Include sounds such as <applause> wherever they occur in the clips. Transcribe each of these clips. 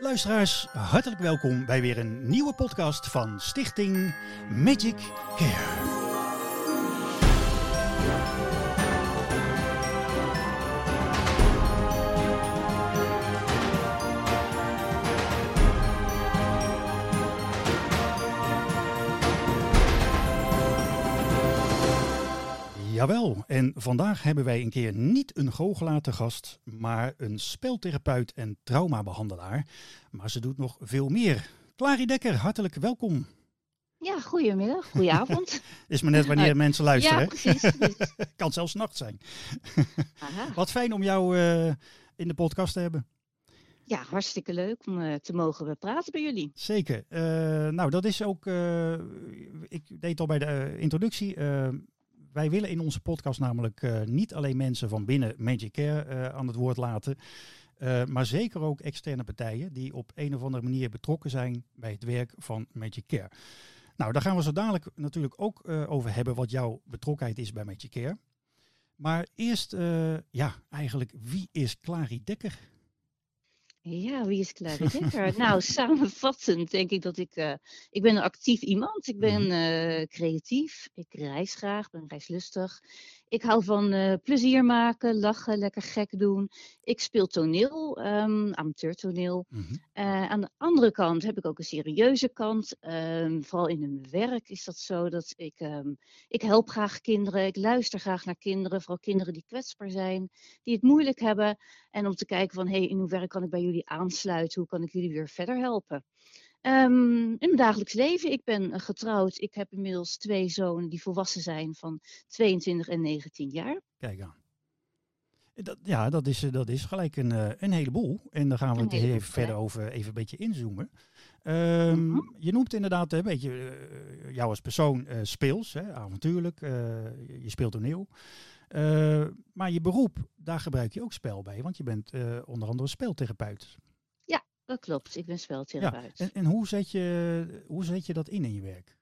Luisteraars, hartelijk welkom bij weer een nieuwe podcast van Stichting Magic Care. Jawel, en vandaag hebben wij een keer niet een goochelaar te gast, maar een speltherapeut en traumabehandelaar. Maar ze doet nog veel meer. Clarie Dekker, hartelijk welkom. Ja, goedemiddag, goedenavond. <laughs> Is maar net wanneer mensen luisteren. ja, precies. precies. <laughs> kan zelfs nacht zijn. <laughs> Aha. Wat fijn om jou eh, in de podcast te hebben. Ja, hartstikke leuk om eh, te mogen praten bij jullie. Zeker. Eh, nou, dat is ook. eh, ik deed al bij de eh, introductie. Wij willen in onze podcast namelijk eh, niet alleen mensen van binnen Magic Care eh, aan het woord laten. eh, maar zeker ook externe partijen die op een of andere manier betrokken zijn bij het werk van Magic Care. Nou, daar gaan we zo dadelijk natuurlijk ook over hebben wat jouw betrokkenheid is bij Magic Care. Maar eerst, ja, eigenlijk, wie is Clarie Dekker? Ja, wie is Clary <laughs> Dekker? nou, samenvattend denk ik dat ik... eh, ik ben een actief iemand. Ik ben Mhm. eh, creatief. Ik reis graag, ben reislustig. Ik hou van eh, plezier maken, lachen, lekker gek doen. Ik speel toneel, ehm amateurtoneel. Mhm. Eh, aan de andere kant heb ik ook een serieuze kant. Ehm, vooral in mijn werk is dat zo dat ik, ehm, ik help graag kinderen. Ik luister graag naar kinderen, vooral kinderen die kwetsbaar zijn, die het moeilijk hebben. En om te kijken van, hey, in hoeverre kan ik bij jullie aansluiten? Hoe kan ik jullie weer verder helpen? Ehm, in mijn dagelijks leven, ik ben eh, getrouwd. Ik heb inmiddels twee zonen die volwassen zijn van 22 en 19 jaar. Kijk aan. Dat, ja, dat is, eh, dat is gelijk een, eh, een heleboel. En daar gaan we het even verder over even een beetje inzoomen. Ehm, Mhm. Je noemt inderdaad een beetje eh, jou als persoon eh, speels, hè, avontuurlijk. eh, je speelt toneel. Eh, maar je beroep, daar gebruik je ook spel bij. Want je bent eh, onder andere speeltherapeut. Dat klopt, ik ben Ja, speltherapeut. en, en hoe, zet je, hoe zet je dat in in je werk?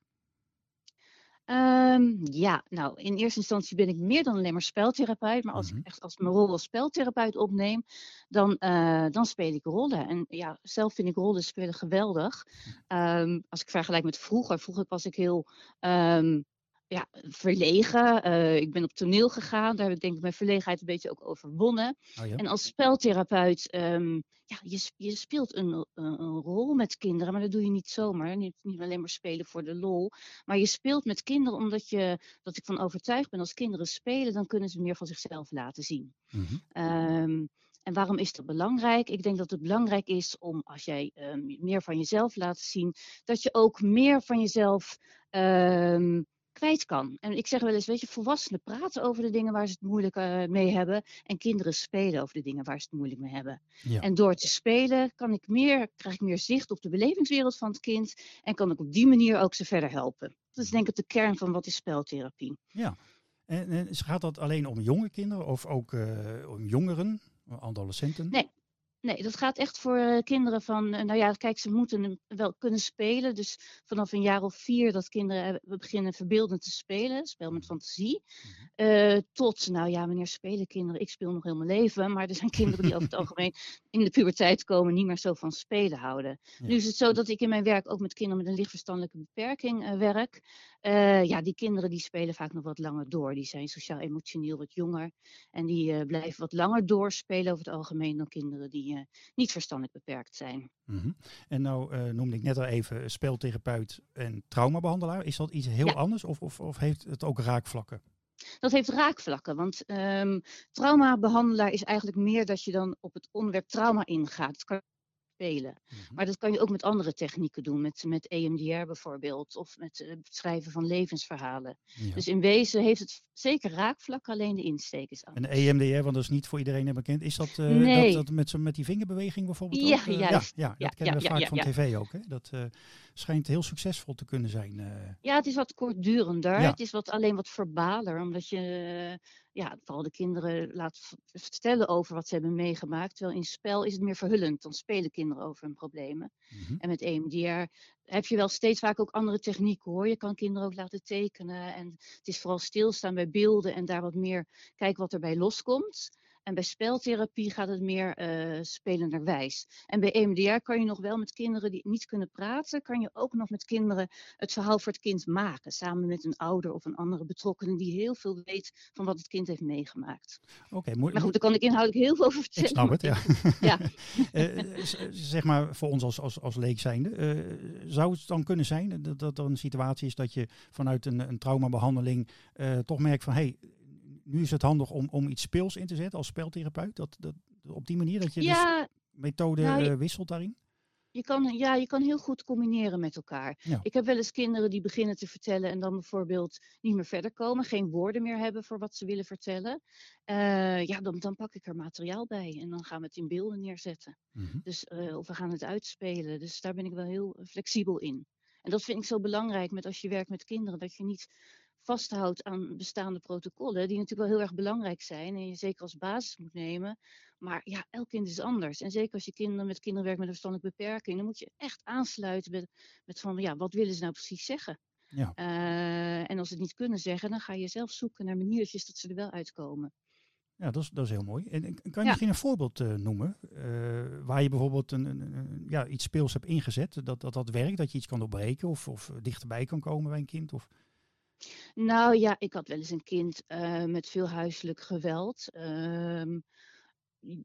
Ehm, ja, nou, in eerste instantie ben ik meer dan alleen maar speltherapeut. Maar als Mhm. ik echt als mijn rol als speltherapeut opneem, dan, eh, dan speel ik rollen. En ja, zelf vind ik rollen spelen geweldig. Ehm, als ik vergelijk met vroeger, vroeger was ik heel ehm, ja, verlegen. Eh, ik ben op toneel gegaan, daar heb ik denk ik mijn verlegenheid een beetje ook overwonnen. Oh ja? En als speltherapeut, ehm, ja, je, je speelt een, een, rol met kinderen, maar dat doe je niet zomaar. Niet, niet alleen maar spelen voor de lol, maar je speelt met kinderen omdat je, dat ik van overtuigd ben, als kinderen spelen, dan kunnen ze meer van zichzelf laten zien. Mhm. Ehm, en waarom is dat belangrijk? Ik denk dat het belangrijk is om, als jij ehm, meer van jezelf laat zien, dat je ook meer van jezelf kwijt kan. En ik zeg wel eens, weet je, volwassenen praten over de dingen waar ze het moeilijk eh, mee hebben. En kinderen spelen over de dingen waar ze het moeilijk mee hebben. Ja. En door te spelen kan ik meer, krijg ik meer zicht op de belevingswereld van het kind. En kan ik op die manier ook ze verder helpen. Dat is denk ik de kern van wat is speltherapie. Ja. En, en gaat dat alleen om jonge kinderen of ook eh, om jongeren, adolescenten? Nee. Nee, dat gaat echt voor eh, kinderen van, eh, nou ja, kijk, ze moeten wel kunnen spelen. Dus vanaf een jaar of vier dat kinderen eh, beginnen verbeeldend te spelen, spel met fantasie. Eh, tot, nou ja, wanneer spelen kinderen? Ik speel nog heel mijn leven, maar er zijn <laughs> kinderen die over het algemeen in de puberteit komen niet meer zo van spelen houden. Ja. Nu is het zo dat ik in mijn werk ook met kinderen met een lichtverstandelijke beperking werk. Eh, ja, die kinderen die spelen vaak nog wat langer door. Die zijn sociaal-emotioneel wat jonger. En die eh, blijven wat langer doorspelen over het algemeen dan kinderen die eh, niet verstandelijk beperkt zijn. Mhm. En nou noemde ik net al even speeltherapeut en traumabehandelaar. Is dat iets heel Ja. anders of, of, of heeft het ook raakvlakken? Dat heeft raakvlakken, want ehm traumabehandelaar is eigenlijk meer dat je dan op het onderwerp trauma ingaat. Kan spelen. Mhm. Maar dat kan je ook met andere technieken doen, met, met EMDR bijvoorbeeld, of met eh, het schrijven van levensverhalen. Ja. Dus in wezen heeft het zeker raakvlakken, alleen de insteek is En anders. EMDR, want dat is niet voor iedereen bekend. Is dat, eh, Nee. dat, dat met, zo- met die vingerbeweging bijvoorbeeld Ja, ook? eh, juist. Ja, ja, Ja, dat kennen we vaak van tv ook. Hè? Dat schijnt heel succesvol te kunnen zijn. Ja, het is wat kortdurender. Het is wat, alleen wat verbaler, omdat je ja, vooral de kinderen laat vertellen over wat ze hebben meegemaakt. Terwijl in spel is het meer verhullend. Dan spelen kinderen over hun problemen. Mhm. En met EMDR heb je wel steeds vaak ook andere technieken hoor. Je kan kinderen ook laten tekenen. En het is vooral stilstaan bij beelden en daar wat meer kijken wat erbij loskomt. En bij speltherapie gaat het meer uh, spelenderwijs. En bij EMDR kan je nog wel met kinderen die niet kunnen praten, kan je ook nog met kinderen het verhaal voor het kind maken. Samen met een ouder of een andere betrokkenen die heel veel weet van wat het kind heeft meegemaakt. Oké, maar goed, daar kan ik inhoudelijk heel veel over vertellen. Ik snap het, ja. <laughs> ja. uh, zeg maar voor ons als, als, als leek zijnde, uh, zou het dan kunnen zijn dat, dat er een situatie is dat je vanuit een, een traumabehandeling toch merkt van hé, hey, nu is het handig om, om iets speels in te zetten als speltherapeut? Dat, dat, op die manier dat je ja, dus methode nou, wisselt daarin? Je kan, ja, je kan heel goed combineren met elkaar. Ik heb wel eens kinderen die beginnen te vertellen en dan bijvoorbeeld niet meer verder komen, geen woorden meer hebben voor wat ze willen vertellen. Uh, ja, dan, dan pak ik er materiaal bij en dan gaan we het in beelden neerzetten. Mm dus, uh, of we gaan het uitspelen. Dus daar ben ik wel heel flexibel in. En dat vind ik zo belangrijk met als je werkt met kinderen, dat je niet vasthoudt aan bestaande protocollen, die natuurlijk wel heel erg belangrijk zijn en je zeker als basis moet nemen. Maar ja, elk kind is anders. En zeker als je kinderen met kinderen werkt met een verstandelijke beperking, dan moet je echt aansluiten met, met van, ja, wat willen ze nou precies zeggen? Ja. Uh, en als ze het niet kunnen zeggen, dan ga je zelf zoeken naar maniertjes dat ze er wel uitkomen. Ja, dat is, dat is heel mooi. En, kan je misschien een voorbeeld uh, noemen uh, waar je bijvoorbeeld een, een, een, ja, iets speels hebt ingezet, dat, dat dat werkt, dat je iets kan doorbreken of, of dichterbij kan komen bij een kind? Of... Nou ja, ik had wel eens een kind uh, met veel huiselijk geweld. Uh,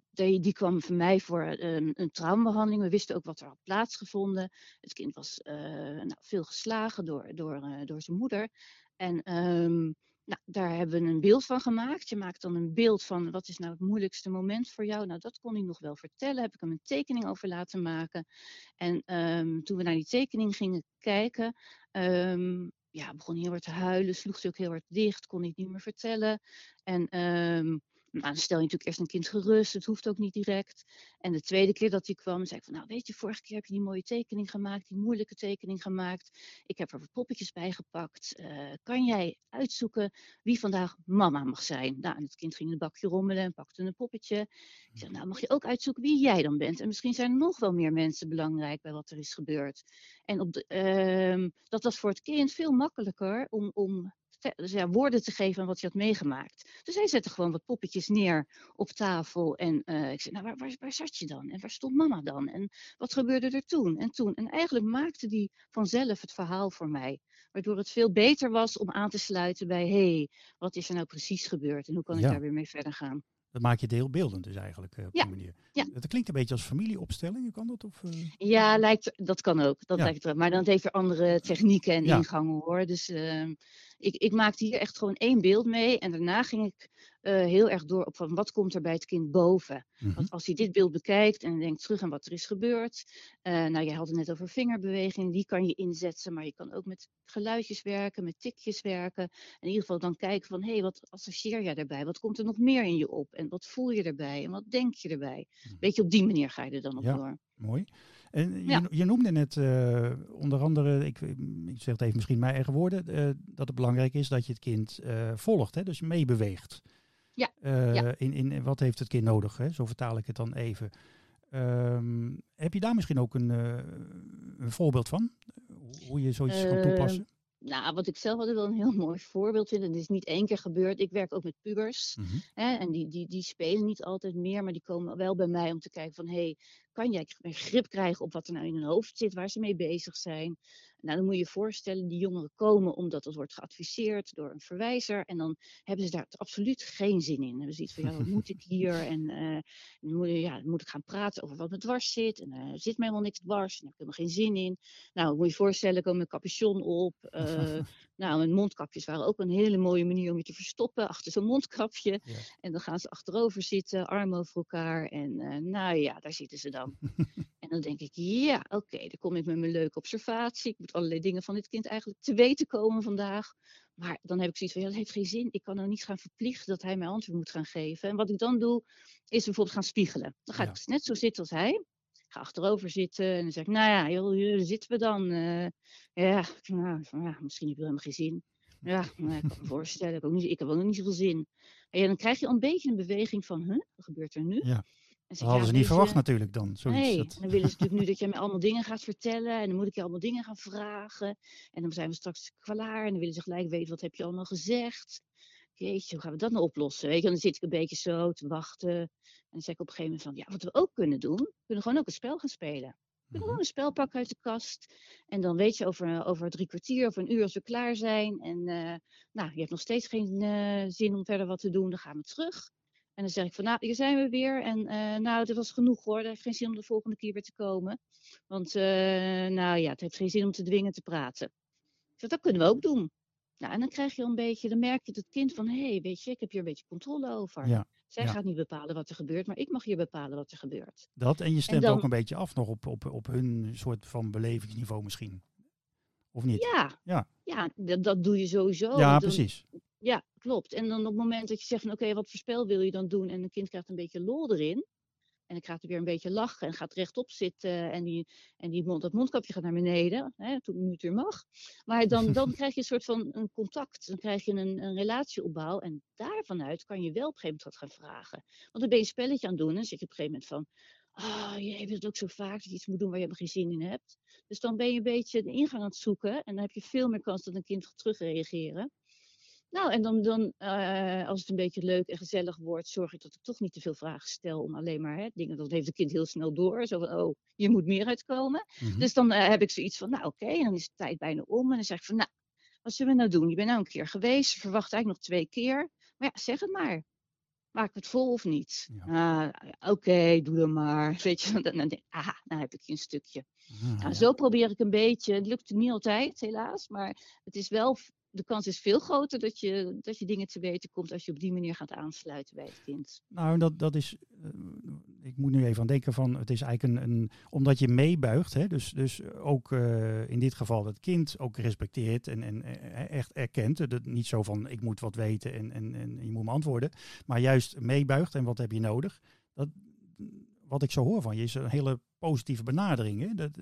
die, die, kwam voor mij voor een, een traumabehandeling. We wisten ook wat er had plaatsgevonden. Het kind was uh, nou, veel geslagen door, door, uh, door zijn moeder. En um, nou, daar hebben we een beeld van gemaakt. Je maakt dan een beeld van wat is nou het moeilijkste moment voor jou. Nou, dat kon hij nog wel vertellen. Heb ik hem een tekening over laten maken. En toen we naar die tekening gingen kijken, ja, begon heel hard te huilen, sloeg ze ook heel hard dicht, kon niet meer vertellen. En um, nou, dan stel je natuurlijk eerst een kind gerust, het hoeft ook niet direct. En de tweede keer dat hij kwam, zei ik van, nou weet je, vorige keer heb je die mooie tekening gemaakt, die moeilijke tekening gemaakt. Ik heb er wat poppetjes bij gepakt. Uh, kan jij uitzoeken wie vandaag mama mag zijn? Nou, en het kind ging in een bakje rommelen en pakte een poppetje. Ik zeg, nou mag je ook uitzoeken wie jij dan bent? En misschien zijn er nog wel meer mensen belangrijk bij wat er is gebeurd. En op de, uh, dat was voor het kind veel makkelijker om, om ja, woorden te geven aan wat hij had meegemaakt. Dus hij zette gewoon wat poppetjes neer op tafel. En uh, ik zei, nou, waar, waar, waar, zat je dan? En waar stond mama dan? En wat gebeurde er toen? En toen. En eigenlijk maakte die vanzelf het verhaal voor mij. Waardoor het veel beter was om aan te sluiten bij, hé, hey, wat is er nou precies gebeurd? En hoe kan ik daar weer mee verder gaan? Dat maak je deelbeeldend dus eigenlijk uh, op ja. die manier. Ja. Dat klinkt een beetje als familieopstelling, kan dat? Of, uh... Ja, lijkt, dat kan ook. Dat ja. lijkt maar dan heeft weer andere technieken en ingangen hoor. Dus uh, ik, ik maakte hier echt gewoon één beeld mee. En daarna ging ik uh, heel erg door op van wat komt er bij het kind boven. Want als hij dit beeld bekijkt en denkt terug aan wat er is gebeurd. Uh, nou, jij had het net over vingerbewegingen, die kan je inzetten. Maar je kan ook met geluidjes werken, met tikjes werken. In ieder geval dan kijken van, hé, hey, wat associeer jij daarbij? Wat komt er nog meer in je op? En wat voel je erbij? En wat denk je erbij? Mm-hmm. Weet je, op die manier ga je er dan op ja, door. Mooi. En je, ja. je, noemde net uh, onder andere, ik, ik, zeg het even misschien mijn eigen woorden, dat het belangrijk is dat je het kind volgt, hè, dus meebeweegt. Ja. ja. In, in wat heeft het kind nodig? Hè? Zo vertaal ik het dan even. Um, heb je daar misschien ook een, een voorbeeld van? Hoe je zoiets kan toepassen? nou, wat ik zelf altijd wel een heel <laughs> mooi voorbeeld vind, en dit is niet één keer gebeurd. Ik werk ook met pubers. Mm -hmm. hè, en die, die, die spelen niet altijd meer, maar die komen wel bij mij om te kijken van, hé, hey, kan jij grip krijgen op wat er nou in hun hoofd zit, waar ze mee bezig zijn? Nou, dan moet je je voorstellen, die jongeren komen omdat dat wordt geadviseerd door een verwijzer. En dan hebben ze daar absoluut geen zin in. Dan hebben ze iets van, ja, wat moet ik <laughs> hier? En uh, dan, moet, ja, moet ik gaan praten over wat me dwars zit. En er uh, zit me helemaal niks dwars. En daar heb ik helemaal geen zin in. Nou, dan moet je je voorstellen, komen een capuchon op. Uh, nou, en mondkapjes waren ook een hele mooie manier om je te verstoppen achter zo'n mondkapje. Ja. En dan gaan ze achterover zitten, armen over elkaar. En nou ja, daar zitten ze dan. <laughs> en dan denk ik, ja, oké, okay, dan kom ik met mijn leuke observatie. Ik moet allerlei dingen van dit kind eigenlijk te weten komen vandaag. Maar dan heb ik zoiets van, ja, dat heeft geen zin. Ik kan nou niet gaan verplichten dat hij mij antwoord moet gaan geven. En wat ik dan doe, is bijvoorbeeld gaan spiegelen. Dan ga ja. ik net zo zitten als hij. Ga achterover zitten en dan zeg ik, nou ja, joh, daar zitten we dan. Uh, ja, nou, ja, misschien heb je helemaal geen zin. Ja, nou, ik kan me voorstellen, ik heb, ook niet, ik heb ook nog niet zoveel zin. En dan krijg je al een beetje een beweging van, huh, wat gebeurt er nu? Ja. Dat hadden ze niet verwacht natuurlijk dan. Zoiets. Nee, dat... dan willen ze natuurlijk nu dat je me allemaal dingen gaat vertellen. En dan moet ik je allemaal dingen gaan vragen. En dan zijn we straks klaar. En dan willen ze gelijk weten, wat heb je allemaal gezegd? Jeetje, hoe gaan we dat nou oplossen? Weet je, dan zit ik een beetje zo te wachten. En dan zeg ik op een gegeven moment van, ja, wat we ook kunnen doen, we kunnen gewoon ook een spel gaan spelen. We kunnen Mhm. gewoon een spel pakken uit de kast. En dan weet je over, over drie kwartier of een uur als we klaar zijn. En eh, nou, je hebt nog steeds geen eh, zin om verder wat te doen, dan gaan we terug. En dan zeg ik van, nou, hier zijn we weer. En eh, nou, dit was genoeg hoor. Er heeft geen zin om de volgende keer weer te komen. Want, nou ja, het heeft geen zin om te dwingen te praten. Zeg, dat kunnen we ook doen. Nou, en dan krijg je een beetje, dan merk je het kind van, hé, hey, weet je, ik heb hier een beetje controle over. Ja, Zij ja. gaat niet bepalen wat er gebeurt, maar ik mag hier bepalen wat er gebeurt. Dat en je stemt dan- ook een beetje af nog op, op, op hun soort van belevingsniveau misschien. Of niet? Ja, Ja. ja dat, dat doe je sowieso. Ja, dan- precies. Ja, klopt. En dan op het moment dat je zegt van oké, wat voor spel wil je dan doen? En een kind krijgt een beetje lol erin. En dan gaat er weer een beetje lachen en gaat rechtop zitten. En, die, en die mond, dat mondkapje gaat naar beneden. Hè, toen nu het weer mag. Maar dan, dan <laughs> krijg je een soort van een contact. Dan krijg je een, een relatieopbouw. En daarvanuit kan je wel op een gegeven moment wat gaan vragen. Want dan ben je een spelletje aan het doen. En dan zit je op een gegeven moment van. Ah, je hebt het ook zo vaak dat je iets moet doen waar je helemaal geen zin in hebt. Dus dan ben je een beetje de ingang aan het zoeken. En dan heb je veel meer kans dat een kind gaat terugreageren. Nou, en dan, dan eh, als het een beetje leuk en gezellig wordt, zorg ik dat ik toch niet te veel vragen stel om alleen maar hè, dingen. Dat heeft het kind heel snel door. Zo van, oh, je moet meer uitkomen. Mhm. Dus dan eh, heb ik zoiets van, nou oké, en dan is de tijd bijna om. En dan zeg ik van, nou, wat zullen we nou doen? Je bent nou een keer geweest, verwacht eigenlijk nog twee keer. Maar ja, zeg het maar. Maak ik het vol of niet? Ja. Ah, oké, doe dan maar. <laughs> Weet je, dan, dan denk ik, aha, nou heb ik je een stukje. Ah, Nou, ja. zo probeer ik een beetje. Het lukt niet altijd, helaas. Maar het is wel, de kans is veel groter dat je, dat je dingen te weten komt als je op die manier gaat aansluiten bij het kind. Nou, dat, dat is. eh, ik moet nu even aan denken van. Het is eigenlijk een. omdat je meebuigt. Hè, dus, dus ook eh, in dit geval het kind ook respecteert. En, en eh, echt erkent. Dat niet zo van. Ik moet wat weten en, en, en je moet me antwoorden. Maar juist meebuigt. En wat heb je nodig? Dat, wat ik zo hoor van je is een hele positieve benadering. Hè? Dat,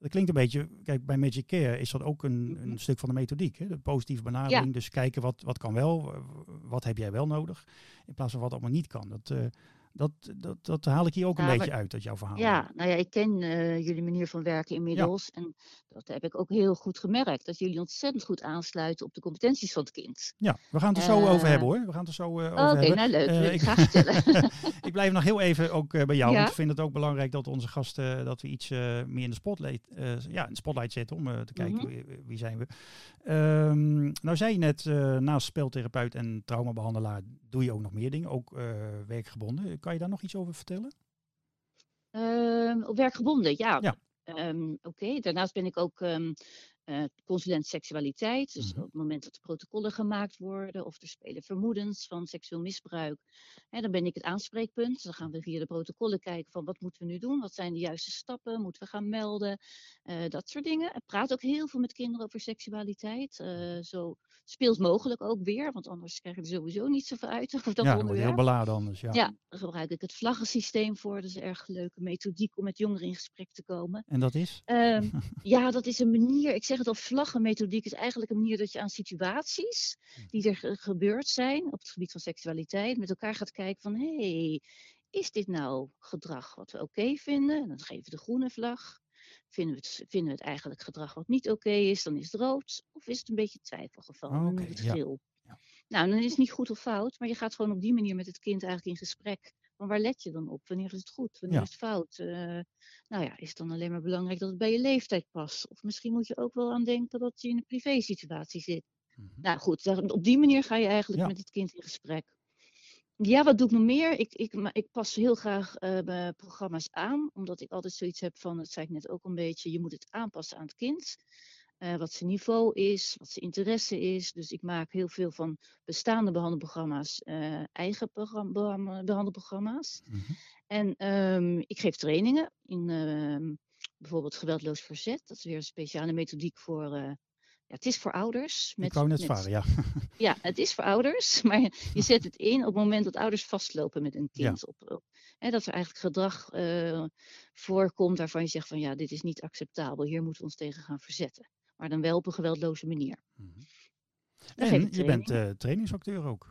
dat klinkt een beetje. Kijk, bij Magic Care is dat ook een, Mhm. een stuk van de methodiek. Hè? De positieve benadering. Dus kijken wat, wat kan wel. Wat heb jij wel nodig? In plaats van wat allemaal niet kan. Dat, eh, dat, dat, dat haal ik hier ook een Ja, beetje maar- uit uit jouw verhaal. Ja, nou ja, ik ken eh, jullie manier van werken inmiddels. En dat heb ik ook heel goed gemerkt. Dat jullie ontzettend goed aansluiten op de competenties van het kind. Ja, we gaan het er zo Eh, over hebben hoor. We gaan het er zo eh, over Oké, hebben. nou leuk. Eh, wil ik vertellen. <laughs> ik blijf nog heel even ook eh, bij jou. Ja. Want ik vind het ook belangrijk dat onze gasten eh, dat we iets eh, meer in de spotlight, eh, ja, in de spotlight zetten om eh, te kijken Mhm. wie, wie zijn we. Ehm, nou zei je net, eh, naast speltherapeut en traumabehandelaar doe je ook nog meer dingen, ook eh, werkgebonden. Kan je daar nog iets over vertellen? Ehm, op werk gebonden, ja. Ja. Ehm, Oké, daarnaast ben ik ook eh, consulent seksualiteit. Dus Mhm. op het moment dat er protocollen gemaakt worden of er spelen vermoedens van seksueel misbruik, hè, dan ben ik het aanspreekpunt. Dan gaan we via de protocollen kijken van wat moeten we nu doen, wat zijn de juiste stappen, moeten we gaan melden, eh, dat soort dingen. Ik praat ook heel veel met kinderen over seksualiteit, eh, zo speels mogelijk ook weer, want anders krijg je er sowieso niet zoveel uit <laughs> over dat ja, dat wordt heel beladen anders. Ja. Ja, daar gebruik ik het vlaggensysteem voor. Dat is een erg leuke methodiek om met jongeren in gesprek te komen. En dat is? Ehm, <laughs> ja, dat is een manier. Ik zeg het al, vlaggenmethodiek is eigenlijk een manier dat je aan situaties die er ge- gebeurd zijn op het gebied van seksualiteit met elkaar gaat kijken van hé, hey, is dit nou gedrag wat we oké vinden? En dan geven we de groene vlag. Vinden we, het, vinden we het eigenlijk gedrag wat niet oké is, dan is het rood. Of is het een beetje twijfelgeval, dan we het geel. Ja. Nou, dan is het niet goed of fout, maar je gaat gewoon op die manier met het kind eigenlijk in gesprek. Van waar let je dan op? Wanneer is het goed? Wanneer Ja. is het fout? Eh, nou ja, is het dan alleen maar belangrijk dat het bij je leeftijd past? Of misschien moet je ook wel aan denken dat je in een privé-situatie zit. Mhm. Nou goed, daar- op die manier ga je eigenlijk Ja. met het kind in gesprek. Ja, wat doe ik nog meer? Ik, ik, ik pas heel graag eh, mijn programma's aan, omdat ik altijd zoiets heb van, dat zei ik net ook een beetje, je moet het aanpassen aan het kind. Eh, wat zijn niveau is, wat zijn interesse is. Dus ik maak heel veel van bestaande behandelprogramma's, eh, eigen programma, behand- behandelprogramma's. Mhm. En ehm, ik geef trainingen in ehm, bijvoorbeeld geweldloos verzet. Dat is weer een speciale methodiek voor. Ja, het is voor ouders. Ik wou net vragen, ja. <laughs> Ja, het is voor ouders, <laughs> maar je, zet het in op het moment dat ouders vastlopen met een Ja. kind. Op, op- hè, dat er eigenlijk gedrag eh, voorkomt waarvan je zegt van ja, dit is niet acceptabel. Hier moeten we ons tegen gaan verzetten. Maar dan wel op een geweldloze manier. Mhm. En je bent eh, trainingsacteur ook.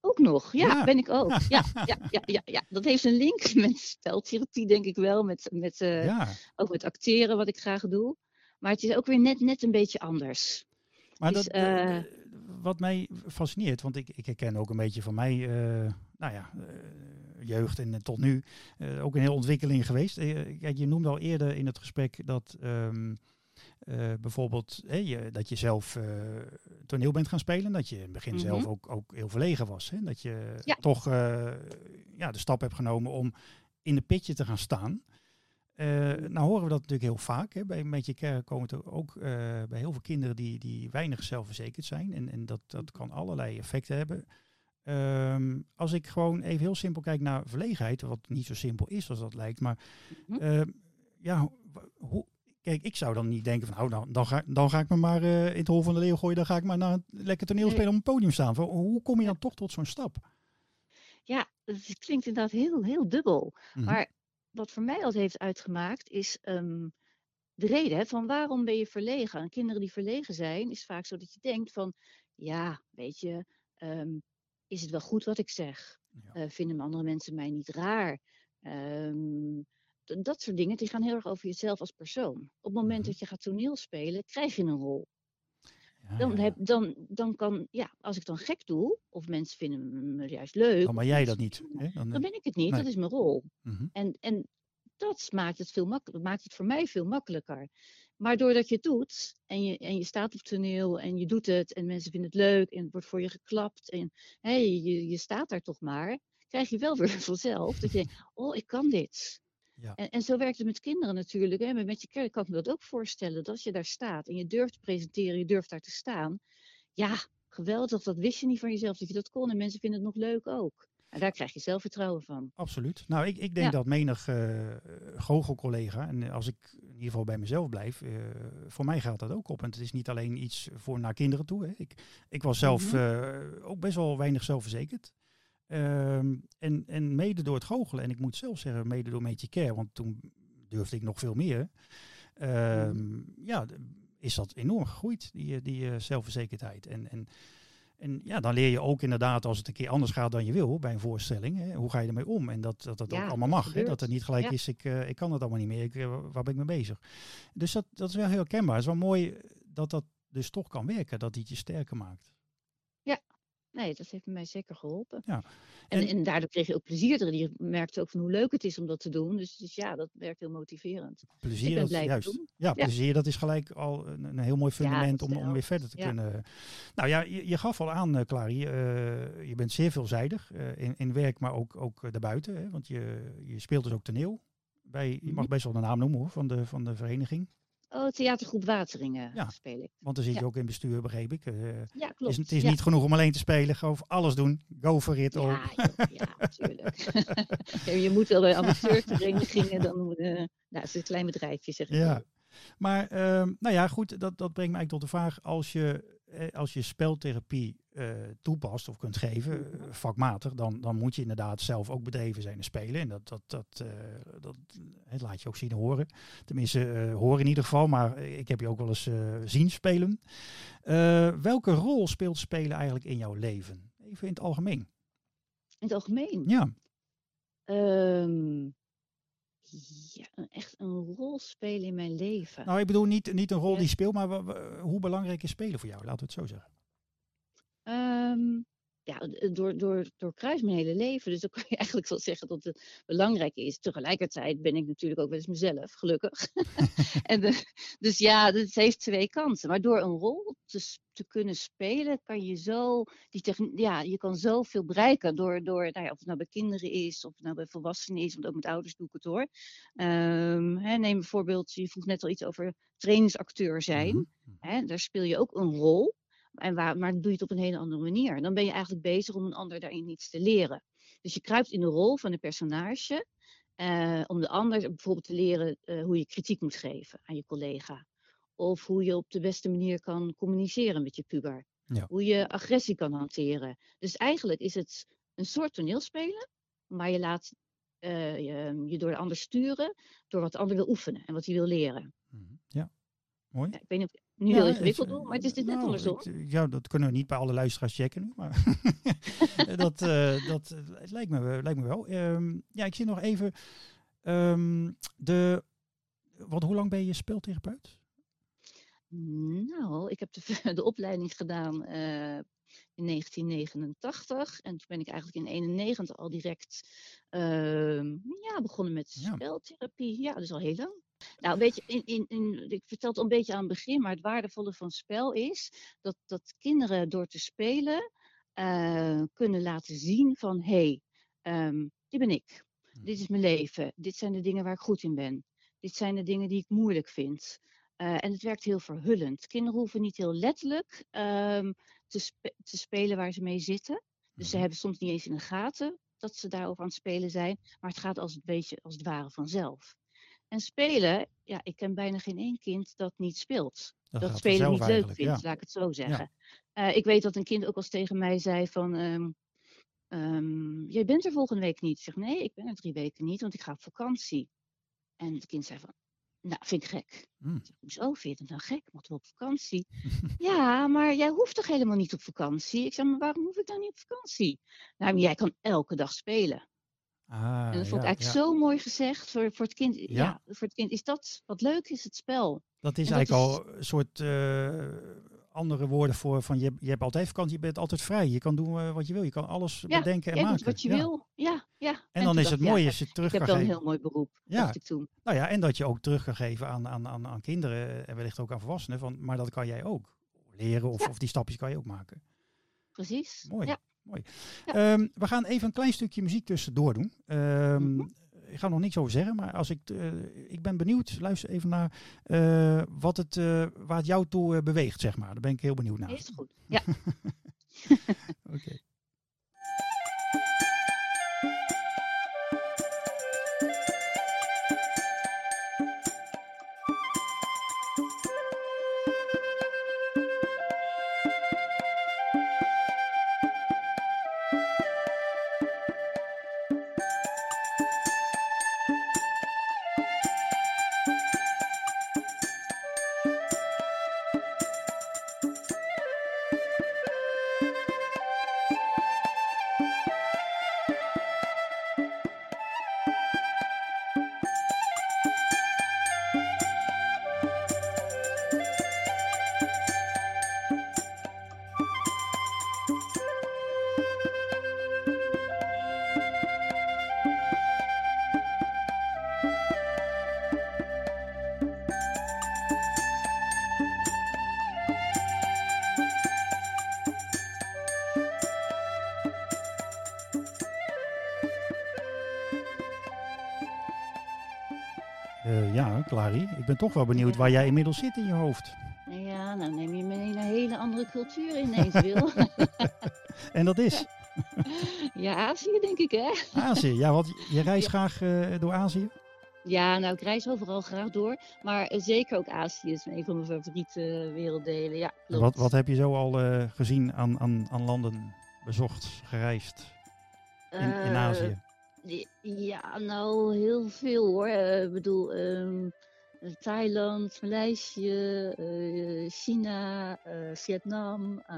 Ook nog, ja, Ja. ben ik ook. <laughs> Ja, ja, ja, ja, ja, dat heeft een link met speltherapie, denk ik wel. Met, met, eh, ja, Ook met acteren, wat ik graag doe. Maar het is ook weer net, net een beetje anders. maar dus, dat, eh, eh, wat mij fascineert, want ik, ik herken ook een beetje van mij, uh, nou ja, uh, jeugd en tot nu ook een hele ontwikkeling geweest. kijk, je noemde al eerder in het gesprek dat um, bijvoorbeeld je, dat je zelf toneel bent gaan spelen, dat je in het begin mm -hmm. zelf ook, ook heel verlegen was. Hè? Dat je ja. toch ja, de stap hebt genomen om in de pitje te gaan staan. Uh, nou horen we dat natuurlijk heel vaak. Hè. Bij een beetje kerk komen er ook uh, bij heel veel kinderen die, die weinig zelfverzekerd zijn. En, en dat, dat kan allerlei effecten hebben. Um, als ik gewoon even heel simpel kijk naar verlegenheid, wat niet zo simpel is als dat lijkt. Maar mm -hmm. uh, ja, hoe, kijk, ik zou dan niet denken van, nou, dan, dan, ga, dan ga ik me maar in het hol van de leeuw gooien. Dan ga ik maar naar een lekker toneel spelen op een podium staan. Hoe kom je dan toch tot zo'n stap? Ja, het klinkt inderdaad heel, heel dubbel. Mm -hmm. Maar wat voor mij altijd heeft uitgemaakt, is um, de reden hè, van waarom ben je verlegen. En kinderen die verlegen zijn, is vaak zo dat je denkt van, ja, weet je, um, is het wel goed wat ik zeg? Ja. Uh, vinden andere mensen mij niet raar? Um, dat soort dingen, die gaan heel erg over jezelf als persoon. Op het moment -hmm. dat je gaat toneel spelen, krijg je een rol. Dan, heb, dan, dan kan, ja, als ik dan gek doe, of mensen vinden me juist leuk. Oh, maar jij dat niet. Hè? Dan, dan, ben ik het niet, nee. dat is mijn rol. Mm -hmm. en, en dat maakt het, veel makkelijker, maakt het voor mij veel makkelijker. Maar doordat je het doet, en je, en je staat op toneel en je doet het, en mensen vinden het leuk, en het wordt voor je geklapt, en hey, je, je staat daar toch maar, krijg je wel <laughs> weer vanzelf dat je denkt, oh, ik kan dit. Ja. En, en zo werkt het met kinderen natuurlijk. Hè. Met je kerk kan ik me dat ook voorstellen. Dat als je daar staat en je durft te presenteren, je durft daar te staan. Ja, geweldig, dat wist je niet van jezelf dat je dat kon. En mensen vinden het nog leuk ook. En daar krijg je zelfvertrouwen van. Absoluut. Nou, ik, ik denk ja. dat menig uh, goochelcollega, en als ik in ieder geval bij mezelf blijf, uh, voor mij gaat dat ook op. En het is niet alleen iets voor naar kinderen toe. Hè. Ik, ik was zelf mm -hmm. uh, ook best wel weinig zelfverzekerd. Um, en, en mede door het goochelen, en ik moet zelf zeggen, mede door Meetje Care, want toen durfde ik nog veel meer. Um, mm. Ja, is dat enorm gegroeid, die, die zelfverzekerdheid. En, en en ja, dan leer je ook inderdaad als het een keer anders gaat dan je wil bij een voorstelling. Hè, hoe ga je ermee om? En dat dat, dat ja, ook allemaal mag. Hè, dat het niet gelijk ja. is, ik, uh, ik kan het allemaal niet meer. Ik, waar ben ik mee bezig? Dus dat, dat is wel heel kenbaar. Het is wel mooi dat dat dus toch kan werken. Dat die je sterker maakt. Nee, dat heeft mij zeker geholpen. Ja. En, en, en daardoor kreeg je ook plezier erin. Je merkte ook van hoe leuk het is om dat te doen. Dus, dus ja, dat werkt heel motiverend. Plezier, dat, juist. Doen. Ja, plezier, dat is gelijk al een, een heel mooi fundament ja, om, om weer verder te kunnen. Nou ja, je, je gaf al aan, uh, Clary, uh, je bent zeer veelzijdig uh, in, in werk, maar ook, ook daarbuiten. Hè, want je, je speelt dus ook toneel. Bij, je mag best wel de naam noemen hoor, van de, van de vereniging. Oh, theatergroep Wateringen ja, speel ik. Want dan zit je ja. ook in bestuur, begreep ik. Uh, ja, klopt. Het is, het is ja. niet genoeg om alleen te spelen, gewoon alles doen. Go for it. Ja, ja natuurlijk. <laughs> je moet wel bij amateurverenigingen, dan uh, nou, het is een klein bedrijfje, zeg ik. Ja. Maar, uh, nou ja, goed, dat, dat brengt mij tot de vraag, als je, als je speltherapie uh, toepast of kunt geven, uh, vakmatig, dan, dan moet je inderdaad zelf ook bedreven zijn en spelen. En dat, dat, dat, uh, dat het laat je ook zien en horen. Tenminste, horen in ieder geval, maar ik heb je ook wel eens zien spelen. welke rol speelt spelen eigenlijk in jouw leven? Even in het algemeen. In het algemeen? Ja. Um, ja, echt een rol spelen in mijn leven. Nou, ik bedoel niet, niet een rol ja. die speelt, maar hoe belangrijk is spelen voor jou? Laten we het zo zeggen. Um, ja, door, door, door kruis mijn hele leven. Dus dan kan je <laughs> eigenlijk wel zeggen dat het belangrijk is. Tegelijkertijd ben ik natuurlijk ook wel eens mezelf, gelukkig. <laughs> en de, dus ja, het heeft twee kanten. Maar door een rol te, te kunnen spelen, kan je zo, die ja, je kan zoveel bereiken. Door, door nou ja, of het nou bij kinderen is, of het nou bij volwassenen is, want ook met ouders doe ik het hoor. Um, hè, neem bijvoorbeeld, je vroeg net al iets over trainingsacteur zijn. Mm -hmm. hè, daar speel je ook een rol. En waar, maar dan doe je het op een hele andere manier. Dan ben je eigenlijk bezig om een ander daarin iets te leren. Dus je kruipt in de rol van een personage. Uh, om de ander bijvoorbeeld te leren uh, hoe je kritiek moet geven aan je collega. Of hoe je op de beste manier kan communiceren met je puber. Ja. Hoe je agressie kan hanteren. Dus eigenlijk is het een soort toneelspelen. Maar je laat uh, je, je, door de ander sturen. Door wat de ander wil oefenen en wat hij wil leren. Ja, mooi. Ja, ik weet niet of nu ja, heel ingewikkeld doen, maar het is dit nou, net andersom. Ik, ja, dat kunnen we niet bij alle luisteraars checken nu, maar <laughs> dat, uh, dat het lijkt, me, lijkt me wel. Um, ja, ik zie nog even um, de, want hoe lang ben je speeltherapeut? Nou, ik heb de, <laughs> de opleiding gedaan eh, in 1989 en toen ben ik eigenlijk in 91 al direct ehm, ja, begonnen met Ja. speltherapie. Ja, dus al heel lang. Nou, weet je, in, in, in, ik vertel het al een beetje aan het begin, maar het waardevolle van spel is dat, dat kinderen door te spelen eh, kunnen laten zien van hé, hey, ehm, dit ben ik. Dit is mijn leven. Dit zijn de dingen waar ik goed in ben. Dit zijn de dingen die ik moeilijk vind. Eh, en het werkt heel verhullend. Kinderen hoeven niet heel letterlijk ehm, te, spe- te spelen waar ze mee zitten. Dus ze Mhm. hebben soms niet eens in de gaten dat ze daarover aan het spelen zijn. Maar het gaat als het, beetje, als het ware vanzelf. En spelen, ja, ik ken bijna geen één kind dat niet speelt. Dat, spelen niet leuk vindt, Ja. laat ik het zo zeggen. Eh, ik weet dat een kind ook al eens tegen mij zei van... ehm, ehm, jij bent er volgende week niet. Ik zeg, nee, ik ben er drie weken niet, want ik ga op vakantie. En het kind zei van, nou, vind ik gek. Mm. Ik zeg, hoezo vind je het nou gek? Moeten we op vakantie? <laughs> ja, maar jij hoeft toch helemaal niet op vakantie? Ik zeg, maar waarom hoef ik dan niet op vakantie? Nou, jij kan elke dag spelen. Ah, En dat vond ja, ik eigenlijk ja. zo mooi gezegd. Voor, voor, het kind, ja. Ja. voor het kind is dat wat leuk is, het spel. Dat is En dat eigenlijk al een soort eh, andere woorden voor van je, je hebt altijd vakantie, je bent altijd vrij. Je kan doen eh, wat je wil. Je kan alles bedenken en maken. wat je wil. Ja, ja. En dan is dacht het mooi als je terug Ik heb kan wel een geven. heel mooi beroep, Ja. dacht ik toen. Nou ja, en dat je ook terug kan geven aan, aan, aan, aan kinderen en wellicht ook aan volwassenen. Van, maar dat kan jij ook leren of, of die stapjes kan je ook maken. Precies. Mooi. Ja. Mooi. Ja. Ehm, we gaan even een klein stukje muziek tussendoor doen. Ehm, Mhm. Ik ga er nog niks over zeggen, maar als ik, eh, ik ben benieuwd. Luister even naar eh, wat het, eh, waar het jou toe beweegt, zeg maar. Daar ben ik heel benieuwd naar. Is goed. Ja. <laughs> <laughs> Oké. Ben toch wel benieuwd waar jij inmiddels zit in je hoofd. Ja, nou neem je me in een hele andere cultuur ineens, Wil. <laughs> En dat is <laughs> ja, Azië denk ik, hè? Azië. Ja, want je reist Ja. graag eh, door Azië. Ja, nou, ik reis overal graag door. Maar eh, zeker ook Azië is een van mijn favoriete werelddelen. Ja. Wat, wat heb je zo al eh, gezien aan, aan, aan landen bezocht, gereisd in, in Eh, Azië? Ja, nou, heel veel hoor. Eh, Ik bedoel, ehm, eh, Thailand, Maleisië, eh, China, eh, Vietnam. eh,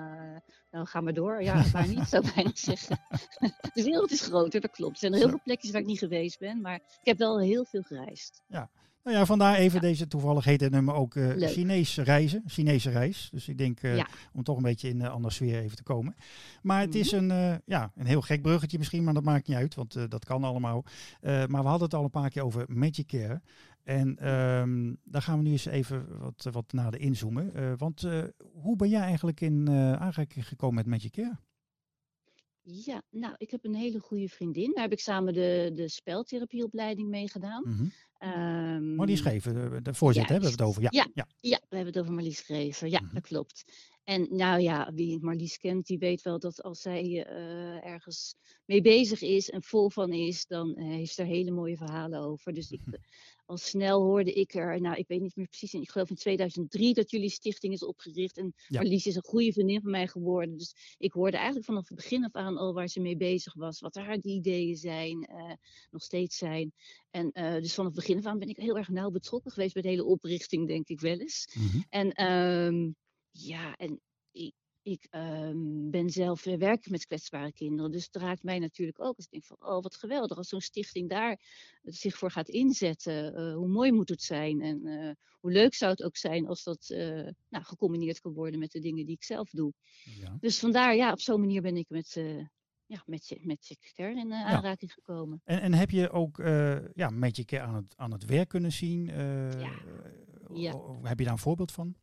nou, ga maar door. Ja, waar niet, zou ik bijna <laughs> zeggen. <laughs> De wereld is groter, dat klopt. Er zijn er heel veel plekjes waar ik niet geweest ben, maar ik heb wel heel veel gereisd. Nou ja, vandaar even Ja. deze toevallig heet het nummer ook eh Leuk. Chinees reizen, Chinese reis. Dus ik denk eh, Ja. om toch een beetje in een andere sfeer even te komen. Maar het is Mhm. een, eh, ja, een heel gek bruggetje misschien, maar dat maakt niet uit, want eh, dat kan allemaal. Eh, maar we hadden het al een paar keer over Magic Care. En ehm, daar gaan we nu eens even wat, wat nader inzoomen. Eh, want eh, hoe ben jij eigenlijk in aanraking gekomen met Magic Care? Ja, nou, ik heb een hele goede vriendin. Daar heb ik samen de, de speltherapieopleiding mee gedaan. Mhm. Ehm, Marlies Scheven, de, de voorzitter, hebben we het over. Ja, Ja. ja. Ja, we hebben het over Marlies Grever. Ja, Mhm. dat klopt. En nou ja, wie Marlies kent, die weet wel dat als zij ergens mee bezig is en vol van is, dan heeft ze er hele mooie verhalen over. Dus ik, eh, al snel hoorde ik er, nou ik weet niet meer precies, ik geloof in 2003 dat jullie stichting is opgericht. En Ja. Marlies is een goede vriendin van mij geworden. Dus ik hoorde eigenlijk vanaf het begin af aan al waar ze mee bezig was, wat haar die ideeën zijn, eh, nog steeds zijn. En eh, dus vanaf het begin af aan ben ik heel erg nauw betrokken geweest bij de hele oprichting, denk ik wel eens. Mhm. En ehm, ja, en ik, ik ehm, ben zelf uh, werk met kwetsbare kinderen. Dus het raakt mij natuurlijk ook. Als ik denk van, oh wat geweldig. Als zo'n stichting daar zich voor gaat inzetten. Uh, hoe mooi moet het zijn. En hoe leuk zou het ook zijn als dat nou, gecombineerd kan worden met de dingen die ik zelf doe. Ja. Dus vandaar, ja, op zo'n manier ben ik met, ja, met, je, met je care in aanraking ja. gekomen. En, en heb je ook ja, met je care aan het, aan het werk kunnen zien? ja. ja. Heb je daar een voorbeeld van?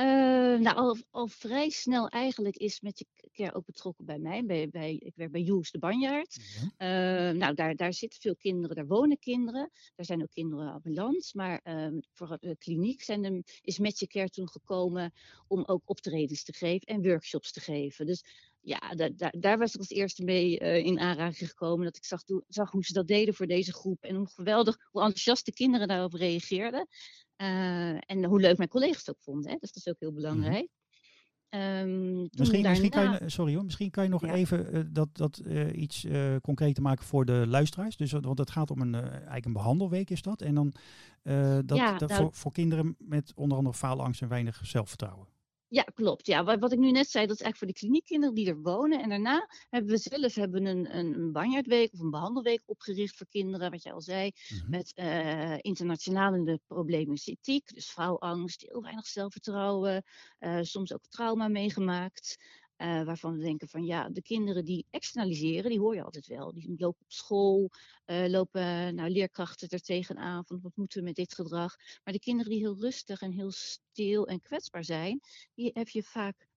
Uh, nou, al, al, vrij snel eigenlijk is met je care ook betrokken bij mij. Bij, bij, ik werk bij Joes de Banjaard. Ja. Uh, nou, daar, daar zitten veel kinderen, daar wonen kinderen. Daar zijn ook kinderen ambulant. Maar uh, voor de kliniek zijn er, is met je care toen gekomen om ook optredens te geven en workshops te geven. Dus ja, daar, daar, daar was ik als eerste mee uh, in aanraking gekomen. Dat ik zag, zag, hoe ze dat deden voor deze groep. En hoe geweldig, hoe enthousiast de kinderen daarop reageerden. Uh, en hoe leuk mijn collega's het ook vonden. Hè? Dus dat is ook heel mhm. belangrijk. Um, misschien, daarna... misschien, kan je, sorry hoor, misschien kan je nog ja. even uh, dat, dat uh, iets uh, concreter maken voor de luisteraars. Dus, want het gaat om een, eigenlijk een behandelweek is dat. En dan dat, ja, dat nou, voor, voor kinderen met onder andere faalangst en weinig zelfvertrouwen. Ja, klopt. Ja, wat, wat ik nu net zei, dat is eigenlijk voor de kliniekkinderen die er wonen. En daarna hebben we zelf hebben een, een, een banjaardweek of een behandelweek opgericht voor kinderen, wat jij al zei, mm-hmm. met uh, internationale problematiek. Dus vrouwangst, heel weinig zelfvertrouwen, uh, soms ook trauma meegemaakt. Uh, waarvan we denken van ja, de kinderen die externaliseren, die hoor je altijd wel. Die lopen op school, uh, lopen nou, leerkrachten er tegenaan van wat moeten we met dit gedrag. Maar de kinderen die heel rustig en heel stil en kwetsbaar zijn, die heb je vaak